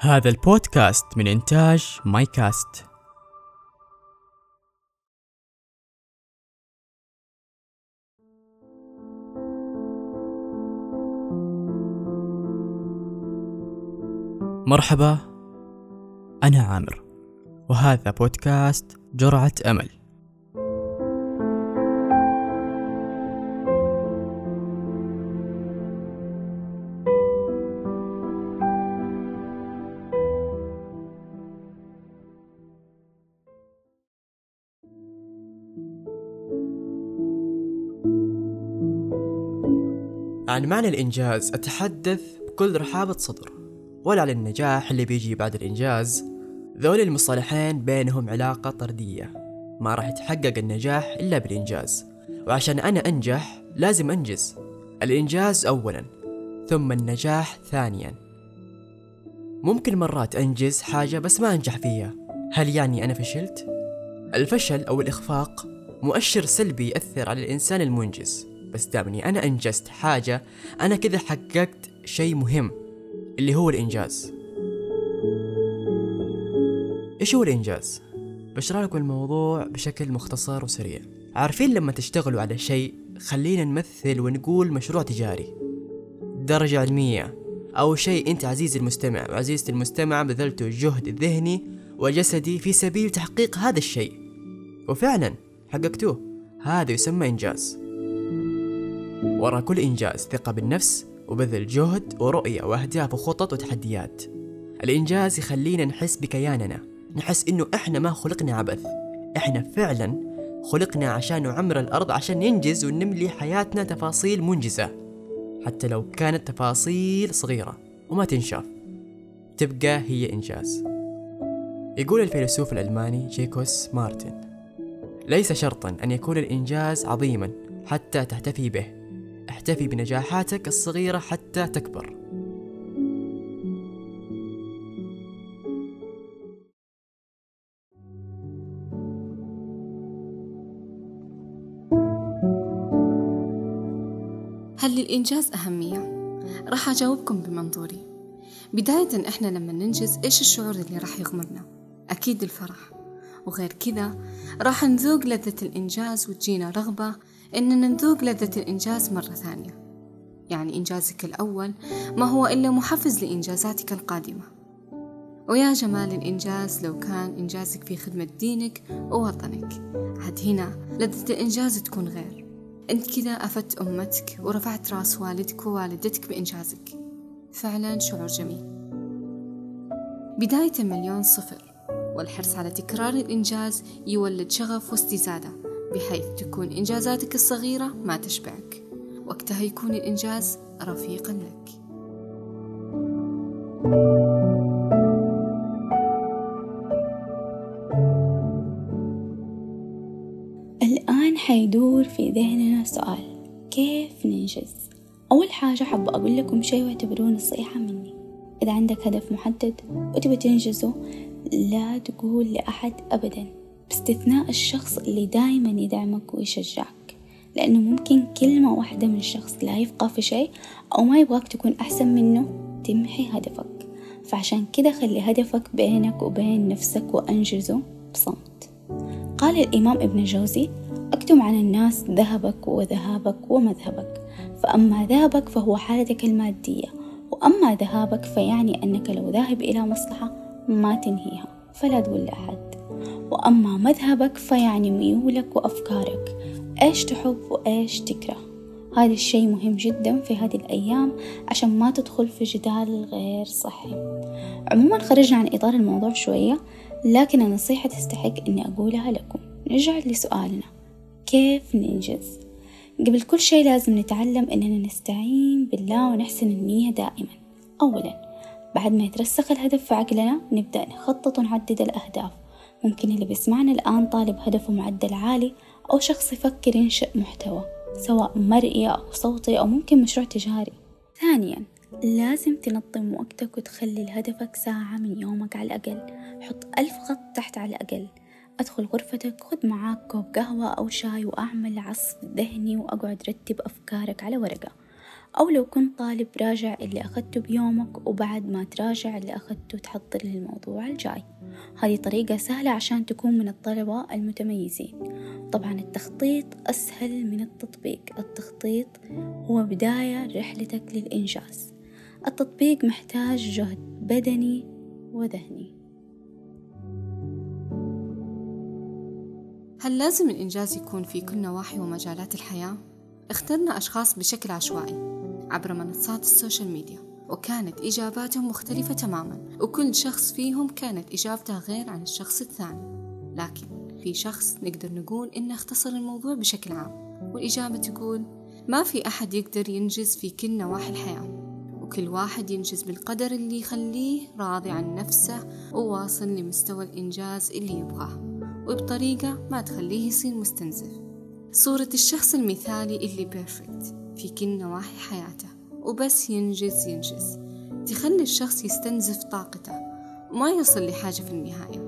هذا البودكاست من إنتاج مايكاست. مرحبا أنا عامر وهذا بودكاست جرعة أمل. عن معنى الإنجاز أتحدث بكل رحابة صدر ولا عن النجاح اللي بيجي بعد الإنجاز. ذول المصطلحين بينهم علاقة طردية ما راح يتحقق النجاح إلا بالإنجاز. وعشان أنا أنجح لازم أنجز. الإنجاز أولا ثم النجاح ثانيا. ممكن مرات أنجز حاجة بس ما أنجح فيها. هل يعني أنا فشلت؟ الفشل أو الإخفاق مؤشر سلبي يأثر على الإنسان المنجز. بس دامني أنا أنجزت حاجة أنا كذا حققت شيء مهم اللي هو الإنجاز. إيش هو الإنجاز؟ بشرح لكم الموضوع بشكل مختصر وسريع. عارفين لما تشتغلوا على شيء خلينا نمثل ونقول مشروع تجاري. درجة علمية أو شيء أنت عزيزي المستمع وعزيزتي المستمع بذلتوا الجهد الذهني وجسدي في سبيل تحقيق هذا الشيء. وفعلا حققتوه. هذا يسمى إنجاز. ورا كل إنجاز ثقة بالنفس وبذل جهد ورؤية وأهداف وخطط وتحديات. الإنجاز يخلينا نحس بكياننا نحس إنه إحنا ما خلقنا عبث. إحنا فعلا خلقنا عشان نعمر الأرض عشان ننجز ونملي حياتنا تفاصيل منجزة. حتى لو كانت تفاصيل صغيرة وما تنشاف تبقى هي إنجاز. يقول الفيلسوف الألماني جيكوس مارتن ليس شرطا أن يكون الإنجاز عظيما حتى تحتفي به. احتفي بنجاحاتك الصغيرة حتى تكبر هل للإنجاز أهمية؟ راح أجاوبكم بمنظوري بداية إحنا لما ننجز إيش الشعور اللي راح يغمرنا؟ أكيد الفرح وغير كذا راح نذوق لذة الإنجاز وتجينا رغبة إننا نذوق لذة الإنجاز مرة ثانية. يعني إنجازك الأول ما هو إلا محفز لإنجازاتك القادمة. ويا جمال الإنجاز لو كان إنجازك في خدمة دينك ووطنك. عاد هنا لذة الإنجاز تكون غير. أنت كذا أفدت أمتك ورفعت راس والدك ووالدتك بإنجازك. فعلا شعور جميل. بداية مليون صفر. والحرص على تكرار الإنجاز يولد شغف واستزادة. بحيث تكون إنجازاتك الصغيرة ما تشبعك. وقتها يكون الإنجاز رفيقا لك. الآن حيدور في ذهننا سؤال كيف ننجز؟ أول حاجة حابة أقول لكم شيء واعتبروه نصيحة مني. إذا عندك هدف محدد وتبي تنجزه لا تقول لأحد أبدا. باستثناء الشخص اللي دايما يدعمك ويشجعك. لأنه ممكن كلمة واحدة من شخص لا يفقه في شيء أو ما يبغاك تكون أحسن منه تمحي هدفك. فعشان كده خلي هدفك بينك وبين نفسك وأنجزه بصمت. قال الإمام ابن جوزي أكتم عن الناس ذهبك وذهابك ومذهبك. فأما ذهبك فهو حالتك المادية وأما ذهابك فيعني أنك لو ذاهب إلى مصلحة ما تنهيها. فلا تقول لأحد. وأما مذهبك فيعني ميولك وأفكارك. إيش تحب وإيش تكره؟ هذا الشيء مهم جدا في هذه الأيام عشان ما تدخل في جدال غير صحي عموما خرجنا عن إطار الموضوع شوية لكن النصيحة تستحق أني أقولها لكم. نرجع لسؤالنا. كيف ننجز؟ قبل كل شيء لازم نتعلم أننا نستعين بالله ونحسن النية دائما. أولا بعد ما يترسخ الهدف في عقلنا نبدأ نخطط ونعدد الأهداف. ممكن اللي بيسمعنا الآن طالب هدفه معدل عالي أو شخص يفكر ينشئ محتوى سواء مرئي أو صوتي أو ممكن مشروع تجاري. ثانيا لازم تنظم وقتك وتخلي لهدفك ساعة من يومك على الأقل. حط ألف خط تحت على الأقل. أدخل غرفتك خذ معاك كوب قهوة أو شاي وأعمل عصف ذهني وأقعد رتب أفكارك على ورقة. أو لو كنت طالب راجع اللي أخدته بيومك وبعد ما تراجع اللي أخدته تحضر للموضوع الجاي. هذه طريقة سهلة عشان تكون من الطلبة المتميزين. طبعا التخطيط أسهل من التطبيق. التخطيط هو بداية رحلتك للإنجاز. التطبيق محتاج جهد بدني وذهني. هل لازم الإنجاز يكون في كل نواحي ومجالات الحياة؟ اخترنا أشخاص بشكل عشوائي. عبر منصات السوشيال ميديا وكانت إجاباتهم مختلفة تماما وكل شخص فيهم كانت إجابته غير عن الشخص الثاني. لكن في شخص نقدر نقول إنه اختصر الموضوع بشكل عام والإجابة تقول ما في أحد يقدر ينجز في كل نواحي الحياة وكل واحد ينجز بالقدر اللي يخليه راضي عن نفسه وواصل لمستوى الإنجاز اللي يبغاه وبطريقة ما تخليه يصير مستنزف. صورة الشخص المثالي اللي بيرفكت في كل نواحي حياته وبس ينجز ينجز. تخلي الشخص يستنزف طاقته وما يوصل لحاجة في النهاية.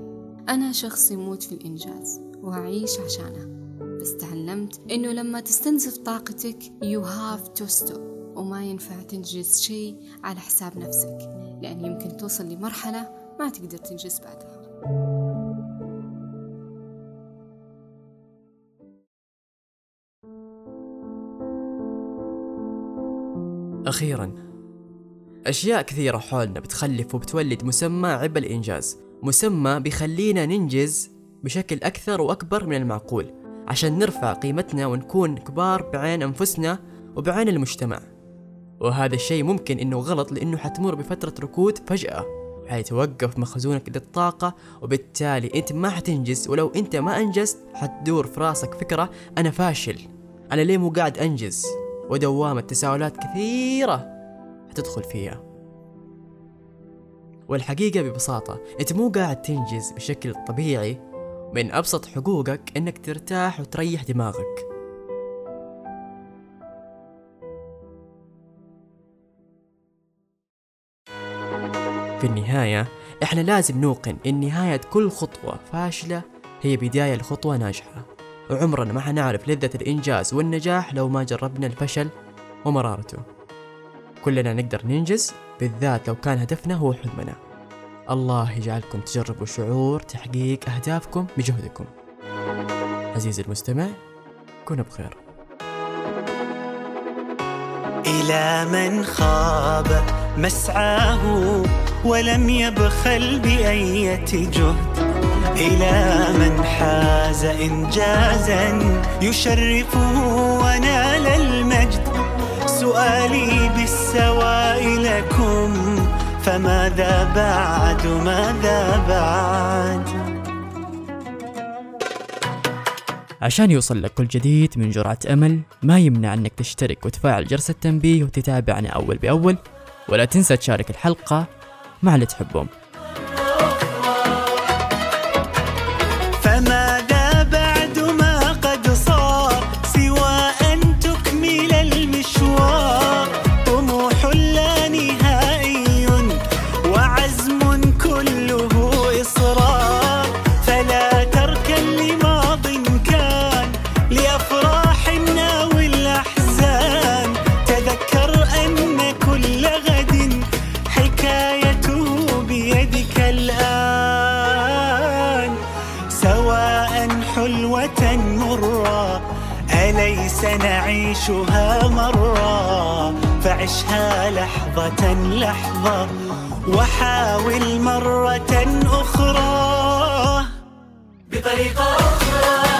أنا شخص يموت في الإنجاز وأعيش عشانه. بس تعلمت إنه لما تستنزف طاقتك you have to stop. وما ينفع تنجز شيء على حساب نفسك لأن يمكن توصل لمرحلة ما تقدر تنجز بعدها. أخيرا. أشياء كثيرة حولنا بتخلف وبتولد مسمى عبء الإنجاز. مسمى بيخلينا ننجز بشكل أكثر وأكبر من المعقول عشان نرفع قيمتنا ونكون كبار بعين أنفسنا وبعين المجتمع. وهذا الشيء ممكن إنه غلط لأنه حتمر بفترة ركود فجأة حيتوقف مخزونك للطاقة وبالتالي أنت ما حتنجز ولو أنت ما أنجزت حتدور في راسك فكرة أنا فاشل أنا ليه مو قاعد أنجز؟ ودوامة تساؤلات كثيرة حتدخل فيها. والحقيقة ببساطة أنت مو قاعد تنجز بشكل طبيعي. من أبسط حقوقك أنك ترتاح وتريح دماغك. في النهاية إحنا لازم نوقن إن نهاية كل خطوة فاشلة هي بداية لخطوة ناجحة. وعمرنا ما حنعرف لذة الإنجاز والنجاح لو ما جربنا الفشل ومرارته. كلنا نقدر ننجز بالذات لو كان هدفنا هو حلمنا. الله يجعلكم تجربوا شعور تحقيق أهدافكم بجهدكم. عزيزي المستمع كن بخير. إلى من خاب مسعاه ولم يبخل بأية جهد. إلى من حاز إنجازا يشرفه ونال المجد. سؤالي بالسواء لكم فماذا بعد؟ ماذا بعد؟ عشان يوصل لك كل جديد من جرعة أمل ما يمنع أنك تشترك وتفعل جرس التنبيه وتتابعنا أول بأول. ولا تنسى تشارك الحلقة مع اللي تحبهم. حلوة مرة أليس نعيشها مرة؟ فعشها لحظة لحظة وحاول مرة أخرى. بطريقة أخرى.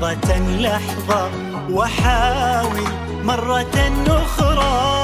لحظة لحظة وحاول مرة أخرى.